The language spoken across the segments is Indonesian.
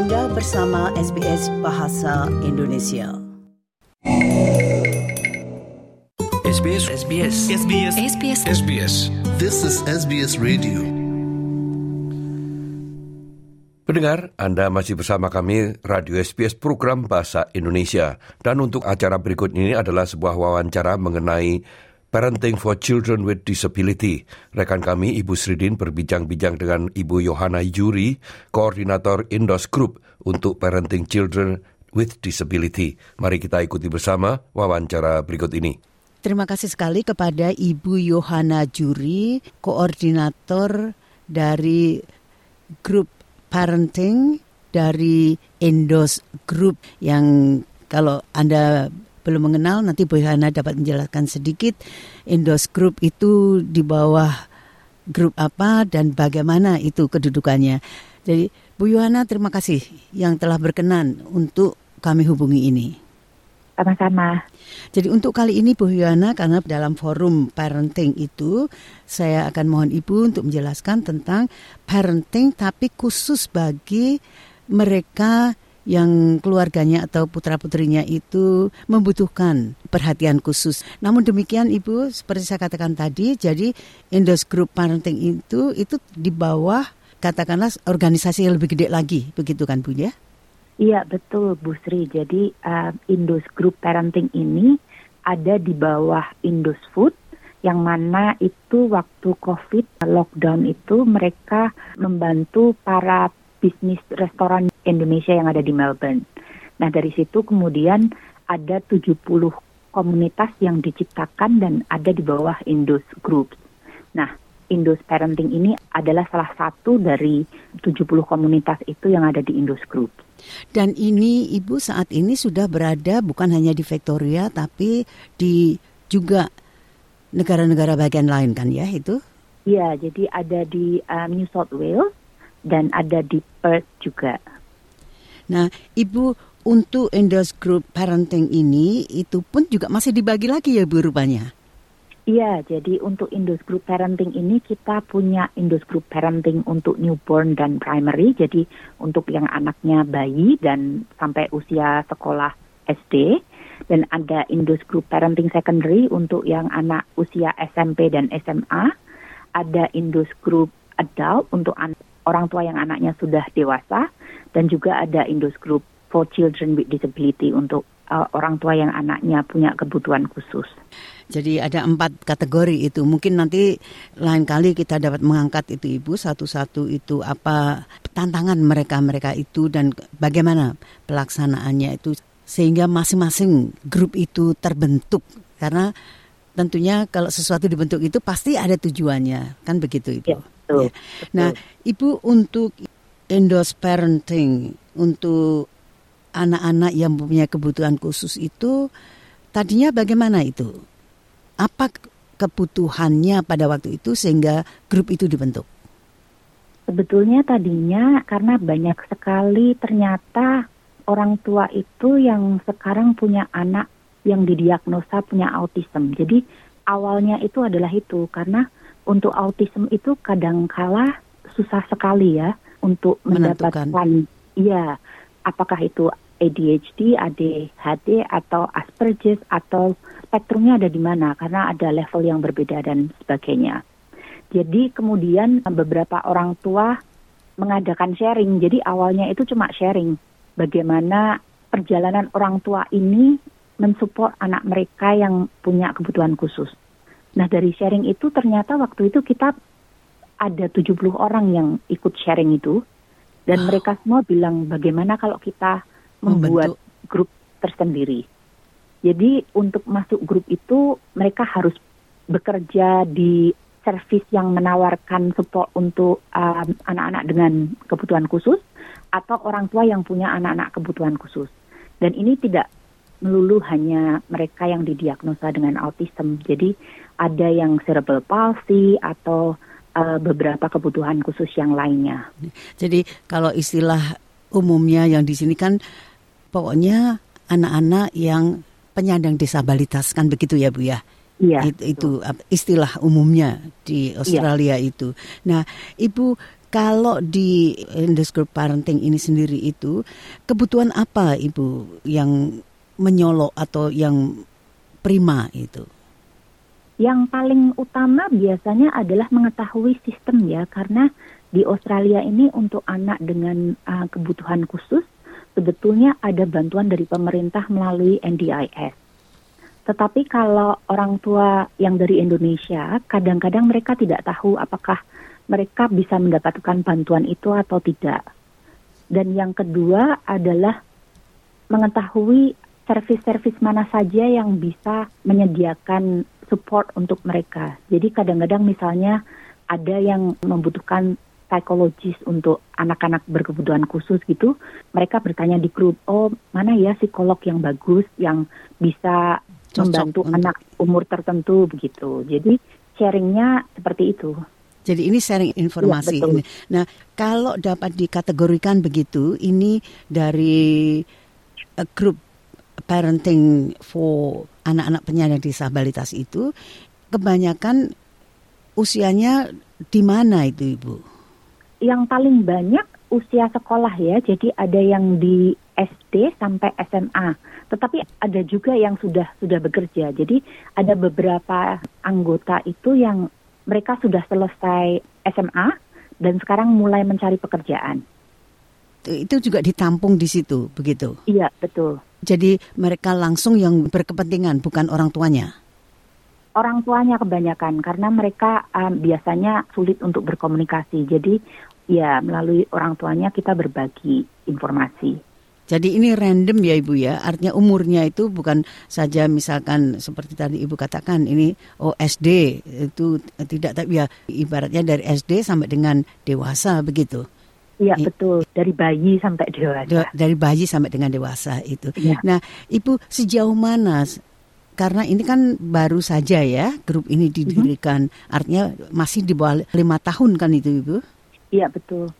Anda bersama SBS Bahasa Indonesia. SBS SBS SBS SBS SBS This is SBS Radio. Pendengar, Anda masih bersama kami Radio SBS program Bahasa Indonesia. Dan untuk acara berikut ini adalah sebuah wawancara mengenai Parenting for Children with Disability. Rekan kami Ibu Sridin berbincang-bincang dengan Ibu Yohana Yuri, Koordinator Indos Group untuk Parenting Children with Disability. Mari kita ikuti bersama wawancara berikut ini. Terima kasih sekali kepada Ibu Yohana Juri, koordinator dari grup parenting dari Endos Group yang kalau Anda belum mengenal nanti Bu Yohana dapat menjelaskan sedikit Endos Group itu di bawah grup apa dan bagaimana itu kedudukannya. Jadi Bu Yohana terima kasih yang telah berkenan untuk kami hubungi ini. Sama-sama. Jadi untuk kali ini Bu Yohana karena dalam forum parenting itu saya akan mohon Ibu untuk menjelaskan tentang parenting tapi khusus bagi mereka yang keluarganya atau putra-putrinya itu membutuhkan perhatian khusus. Namun demikian Ibu, seperti saya katakan tadi, jadi Indos Group Parenting itu itu di bawah katakanlah organisasi yang lebih gede lagi, begitu kan Bu ya? Iya betul Bu Sri. Jadi uh, Indus Group Parenting ini ada di bawah Indus Food yang mana itu waktu COVID lockdown itu mereka membantu para bisnis restoran Indonesia yang ada di Melbourne. Nah dari situ kemudian ada 70 komunitas yang diciptakan dan ada di bawah Indus Group. Nah Indus Parenting ini adalah salah satu dari 70 komunitas itu yang ada di Indus Group. Dan ini Ibu saat ini sudah berada bukan hanya di Victoria tapi di juga negara-negara bagian lain kan ya itu? Iya, jadi ada di um, New South Wales dan ada di Perth juga. Nah, Ibu untuk Endos Group Parenting ini itu pun juga masih dibagi lagi ya Bu rupanya? Iya, jadi untuk Indus Group Parenting ini kita punya Indus Group Parenting untuk newborn dan primary, jadi untuk yang anaknya bayi dan sampai usia sekolah SD. Dan ada Indus Group Parenting Secondary untuk yang anak usia SMP dan SMA. Ada Indus Group Adult untuk an orang tua yang anaknya sudah dewasa. Dan juga ada Indus Group for Children with Disability untuk uh, orang tua yang anaknya punya kebutuhan khusus. Jadi ada empat kategori itu. Mungkin nanti lain kali kita dapat mengangkat itu ibu satu-satu itu apa tantangan mereka-mereka itu dan bagaimana pelaksanaannya itu sehingga masing-masing grup itu terbentuk karena tentunya kalau sesuatu dibentuk itu pasti ada tujuannya kan begitu ibu. Ya, betul, Ya. Nah ibu untuk endorse parenting untuk anak-anak yang punya kebutuhan khusus itu tadinya bagaimana itu? Apa kebutuhannya pada waktu itu sehingga grup itu dibentuk? Sebetulnya tadinya karena banyak sekali ternyata orang tua itu yang sekarang punya anak yang didiagnosa punya autism. Jadi awalnya itu adalah itu karena untuk autism itu kadangkala susah sekali ya untuk Menentukan. mendapatkan iya apakah itu ADHD, ADHD atau Asperger atau spektrumnya ada di mana karena ada level yang berbeda dan sebagainya. Jadi kemudian beberapa orang tua mengadakan sharing. Jadi awalnya itu cuma sharing bagaimana perjalanan orang tua ini mensupport anak mereka yang punya kebutuhan khusus. Nah dari sharing itu ternyata waktu itu kita ada 70 orang yang ikut sharing itu dan mereka semua bilang bagaimana kalau kita membuat Membentuk. grup tersendiri. Jadi untuk masuk grup itu mereka harus bekerja di servis yang menawarkan support untuk um, anak-anak dengan kebutuhan khusus atau orang tua yang punya anak-anak kebutuhan khusus. Dan ini tidak melulu hanya mereka yang didiagnosa dengan autism. Jadi ada yang cerebral palsy atau uh, beberapa kebutuhan khusus yang lainnya. Jadi kalau istilah umumnya yang di sini kan pokoknya anak-anak yang penyandang disabilitas kan begitu ya Bu ya? Iya. Itu, itu istilah umumnya di Australia itu. Nah, Ibu kalau di industri parenting ini sendiri itu kebutuhan apa ibu yang menyolok atau yang prima itu? Yang paling utama biasanya adalah mengetahui sistem ya, karena di Australia ini untuk anak dengan uh, kebutuhan khusus sebetulnya ada bantuan dari pemerintah melalui NDIS. Tetapi kalau orang tua yang dari Indonesia, kadang-kadang mereka tidak tahu apakah mereka bisa mendapatkan bantuan itu atau tidak. Dan yang kedua adalah mengetahui servis-servis mana saja yang bisa menyediakan support untuk mereka. Jadi kadang-kadang misalnya ada yang membutuhkan psikologis untuk anak-anak berkebutuhan khusus gitu, mereka bertanya di grup, oh mana ya psikolog yang bagus yang bisa Cocok membantu untuk... anak umur tertentu begitu. Jadi sharingnya seperti itu. Jadi ini sharing informasi. Ya, ini. Nah, kalau dapat dikategorikan begitu, ini dari uh, grup parenting for anak-anak penyandang disabilitas itu, kebanyakan usianya di mana itu, Ibu? Yang paling banyak usia sekolah ya, jadi ada yang di SD sampai SMA. Tetapi ada juga yang sudah sudah bekerja. Jadi ada beberapa anggota itu yang mereka sudah selesai SMA dan sekarang mulai mencari pekerjaan. Itu juga ditampung di situ, begitu? Iya, betul. Jadi mereka langsung yang berkepentingan, bukan orang tuanya? Orang tuanya kebanyakan, karena mereka um, biasanya sulit untuk berkomunikasi. Jadi ya melalui orang tuanya kita berbagi informasi. Jadi ini random ya Ibu ya, artinya umurnya itu bukan saja misalkan seperti tadi Ibu katakan ini oh SD itu tidak tapi ya ibaratnya dari SD sampai dengan dewasa begitu. Iya betul dari bayi sampai dewasa. Dari bayi sampai dengan dewasa itu. Ya. Nah ibu sejauh mana karena ini kan baru saja ya grup ini mhm. didirikan, mm -hmm. artinya masih di bawah lima tahun kan itu ibu? Iya betul,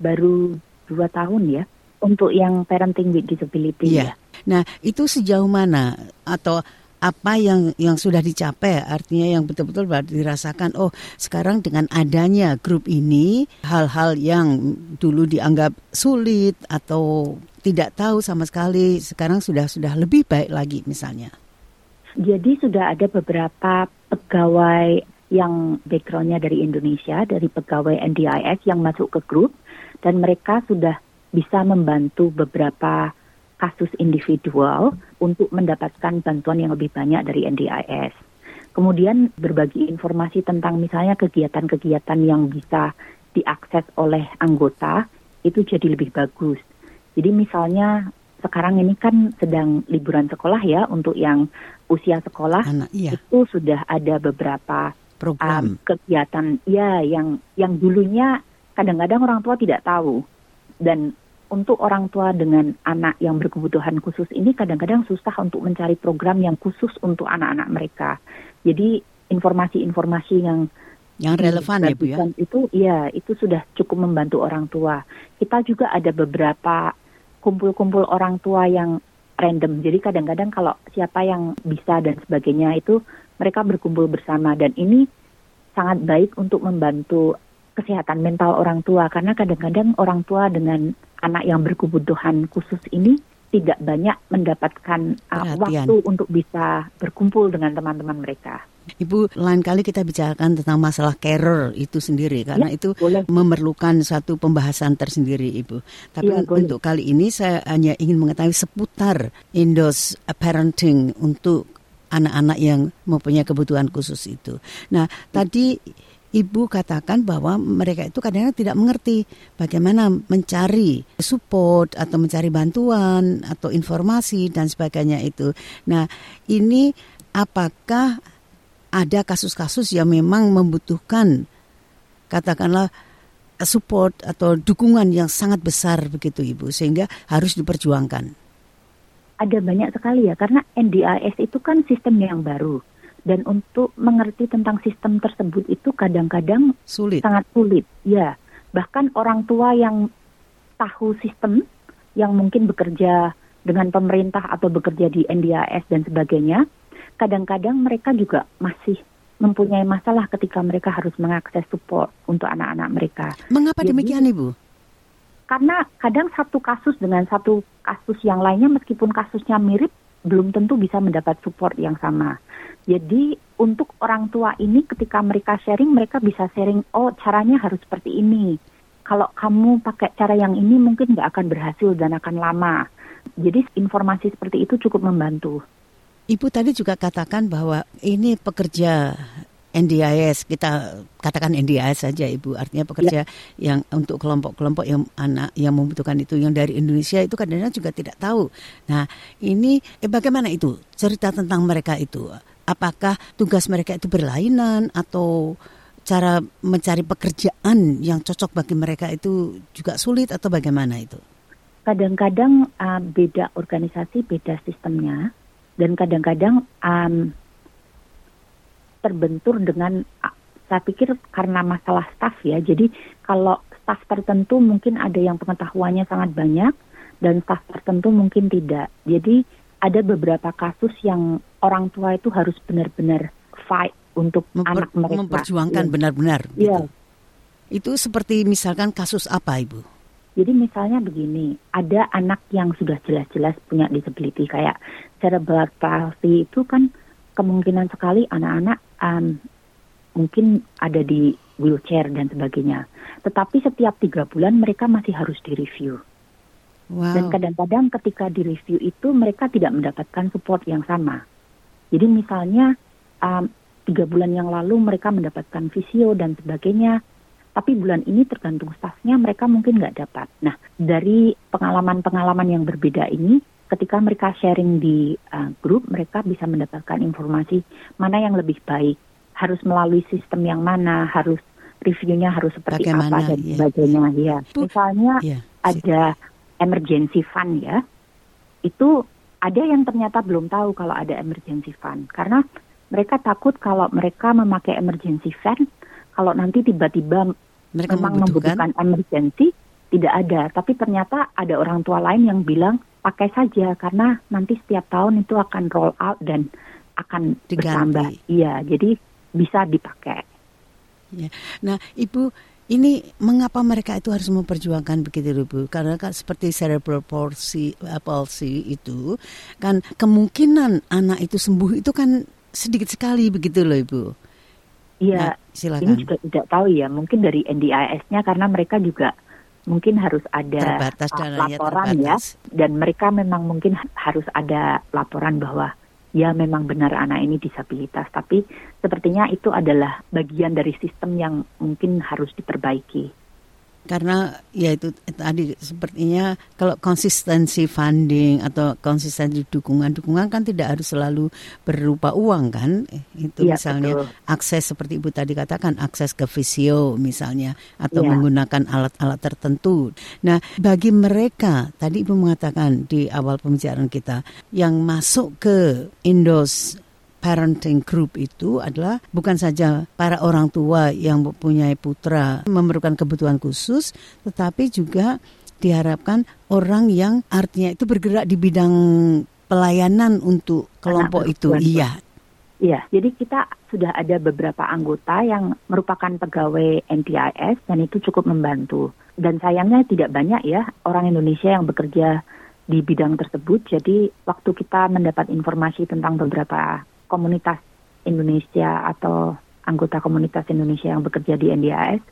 baru dua tahun ya untuk yang parenting with disability. Iya. Ya. Nah, itu sejauh mana atau apa yang yang sudah dicapai artinya yang betul-betul dirasakan oh sekarang dengan adanya grup ini hal-hal yang dulu dianggap sulit atau tidak tahu sama sekali sekarang sudah sudah lebih baik lagi misalnya. Jadi sudah ada beberapa pegawai yang backgroundnya dari Indonesia dari pegawai NDIS yang masuk ke grup dan mereka sudah bisa membantu beberapa kasus individual untuk mendapatkan bantuan yang lebih banyak dari NDIS. Kemudian berbagi informasi tentang misalnya kegiatan-kegiatan yang bisa diakses oleh anggota itu jadi lebih bagus. Jadi misalnya sekarang ini kan sedang liburan sekolah ya untuk yang usia sekolah Anak, iya. itu sudah ada beberapa program um, kegiatan ya yang yang dulunya kadang-kadang orang tua tidak tahu dan untuk orang tua dengan anak yang berkebutuhan khusus ini kadang-kadang susah untuk mencari program yang khusus untuk anak-anak mereka. Jadi informasi-informasi yang yang relevan ya Bu ya. Itu ya, itu sudah cukup membantu orang tua. Kita juga ada beberapa kumpul-kumpul orang tua yang random. Jadi kadang-kadang kalau siapa yang bisa dan sebagainya itu mereka berkumpul bersama dan ini sangat baik untuk membantu kesehatan mental orang tua karena kadang-kadang orang tua dengan anak yang berkebutuhan khusus ini tidak banyak mendapatkan uh, waktu untuk bisa berkumpul dengan teman-teman mereka. Ibu, lain kali kita bicarakan tentang masalah carer itu sendiri karena ya, itu boleh. memerlukan satu pembahasan tersendiri, Ibu. Tapi ya, untuk boleh. kali ini saya hanya ingin mengetahui seputar Indos parenting untuk anak-anak yang mempunyai kebutuhan khusus itu. Nah, tadi ibu katakan bahwa mereka itu kadang-kadang tidak mengerti bagaimana mencari support atau mencari bantuan atau informasi dan sebagainya itu. Nah, ini apakah ada kasus-kasus yang memang membutuhkan katakanlah support atau dukungan yang sangat besar begitu Ibu sehingga harus diperjuangkan. Ada banyak sekali ya karena NDIS itu kan sistem yang baru dan untuk mengerti tentang sistem tersebut itu kadang-kadang sulit. sangat sulit. Ya, bahkan orang tua yang tahu sistem yang mungkin bekerja dengan pemerintah atau bekerja di NDIS dan sebagainya, kadang-kadang mereka juga masih mempunyai masalah ketika mereka harus mengakses support untuk anak-anak mereka. Mengapa Jadi- demikian Ibu? Karena kadang satu kasus dengan satu kasus yang lainnya meskipun kasusnya mirip belum tentu bisa mendapat support yang sama. Jadi untuk orang tua ini ketika mereka sharing mereka bisa sharing oh caranya harus seperti ini. Kalau kamu pakai cara yang ini mungkin nggak akan berhasil dan akan lama. Jadi informasi seperti itu cukup membantu. Ibu tadi juga katakan bahwa ini pekerja NDIS, kita katakan NDIS saja Ibu, artinya pekerja yang untuk kelompok-kelompok yang anak yang membutuhkan itu yang dari Indonesia itu kadang-kadang juga tidak tahu. Nah, ini eh, bagaimana itu cerita tentang mereka itu? Apakah tugas mereka itu berlainan atau cara mencari pekerjaan yang cocok bagi mereka itu juga sulit atau bagaimana itu? Kadang-kadang uh, beda organisasi, beda sistemnya, dan kadang-kadang um, terbentur dengan saya pikir karena masalah staff ya. Jadi kalau staff tertentu mungkin ada yang pengetahuannya sangat banyak dan staff tertentu mungkin tidak. Jadi ada beberapa kasus yang orang tua itu harus benar-benar fight untuk Memper- anak mereka. memperjuangkan Iya. benar-benar. Iya. gitu. Itu seperti misalkan kasus apa Ibu? Jadi misalnya begini, ada anak yang sudah jelas-jelas punya disability kayak cerebral palsy itu kan kemungkinan sekali anak-anak um, mungkin ada di wheelchair dan sebagainya. Tetapi setiap tiga bulan mereka masih harus direview. Wow. Dan kadang-kadang ketika direview itu mereka tidak mendapatkan support yang sama. Jadi misalnya um, tiga bulan yang lalu mereka mendapatkan visio dan sebagainya, tapi bulan ini tergantung stafnya mereka mungkin nggak dapat. Nah dari pengalaman-pengalaman yang berbeda ini, ketika mereka sharing di uh, grup, mereka bisa mendapatkan informasi mana yang lebih baik, harus melalui sistem yang mana, harus reviewnya harus seperti Bagaimana, apa dan iya. sebagainya. Ya. Bu- Misalnya Iya. ada emergency fund ya, itu ada yang ternyata belum tahu kalau ada emergency fund karena mereka takut kalau mereka memakai emergency fund kalau nanti tiba-tiba Mereka memang membutuhkan. membutuhkan emergency tidak ada, tapi ternyata ada orang tua lain yang bilang pakai saja karena nanti setiap tahun itu akan roll out dan akan Diganti. bertambah. Iya, jadi bisa dipakai. Ya. Nah, Ibu, ini mengapa mereka itu harus memperjuangkan begitu, Ibu? Karena kan seperti cerebral palsy, uh, palsy itu kan kemungkinan anak itu sembuh itu kan sedikit sekali begitu loh, Ibu. Iya, Nah, ini silakan. juga tidak tahu ya, mungkin dari NDIS-nya karena mereka juga mungkin harus ada Terbatas uh, laporan ya, terbatas. dan mereka memang mungkin ha- harus ada laporan bahwa ya memang benar anak ini disabilitas, tapi sepertinya itu adalah bagian dari sistem yang mungkin harus diperbaiki. Karena ya itu tadi sepertinya kalau konsistensi funding atau konsistensi dukungan-dukungan kan tidak harus selalu berupa uang kan? Itu Iya, misalnya betul. akses seperti Ibu tadi katakan akses ke visio misalnya atau Iya. menggunakan alat-alat tertentu. Nah, bagi mereka tadi Ibu mengatakan di awal pembicaraan kita yang masuk ke Indos parenting group itu adalah bukan saja para orang tua yang mempunyai putra memerlukan kebutuhan khusus, tetapi juga diharapkan orang yang artinya itu bergerak di bidang pelayanan untuk kelompok itu. Iya. Iya, jadi kita sudah ada beberapa anggota yang merupakan pegawai NTIS dan itu cukup membantu. Dan sayangnya tidak banyak ya orang Indonesia yang bekerja di bidang tersebut. Jadi waktu kita mendapat informasi tentang beberapa komunitas Indonesia atau anggota komunitas Indonesia yang bekerja di NDIS,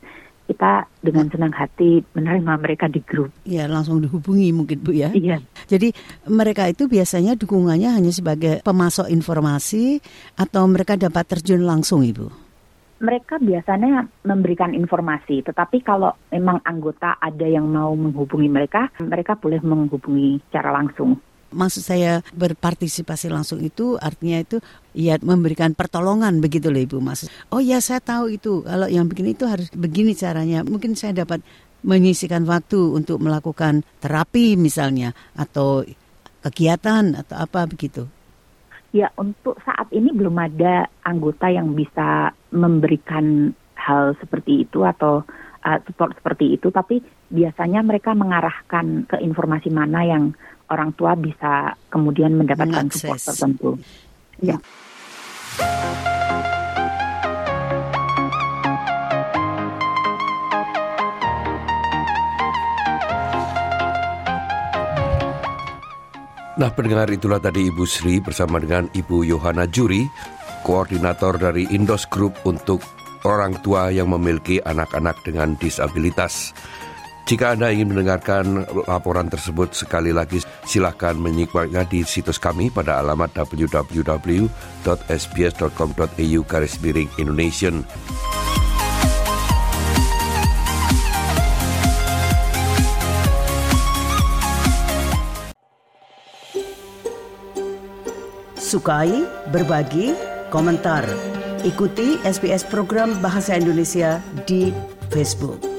kita dengan senang hati menerima mereka di grup. Ya, langsung dihubungi mungkin Bu ya. Iya, Jadi mereka itu biasanya dukungannya hanya sebagai pemasok informasi atau mereka dapat terjun langsung Ibu. mereka biasanya memberikan informasi, tetapi kalau memang anggota ada yang mau menghubungi mereka, mereka boleh menghubungi secara langsung. Maksud saya berpartisipasi langsung itu artinya itu ya memberikan pertolongan begitu loh Ibu maksud. Oh ya saya tahu itu kalau yang begini itu harus begini caranya. Mungkin saya dapat menyisikan waktu untuk melakukan terapi misalnya atau kegiatan atau apa begitu. Ya, untuk saat ini belum ada anggota yang bisa memberikan hal seperti itu atau uh, support seperti itu, tapi biasanya mereka mengarahkan ke informasi mana yang orang tua bisa kemudian mendapatkan Mengakses. support tertentu. Iya. Ya. Nah pendengar itulah tadi Ibu Sri bersama dengan Ibu Yohana Juri, koordinator dari Indos Group untuk orang tua yang memiliki anak-anak dengan disabilitas. Jika Anda ingin mendengarkan laporan tersebut sekali lagi, silahkan menyikmatnya di situs kami pada alamat www.sbs.com.au garis miring Indonesian. Sukai, berbagi, komentar. Ikuti SBS program Bahasa Indonesia di Facebook.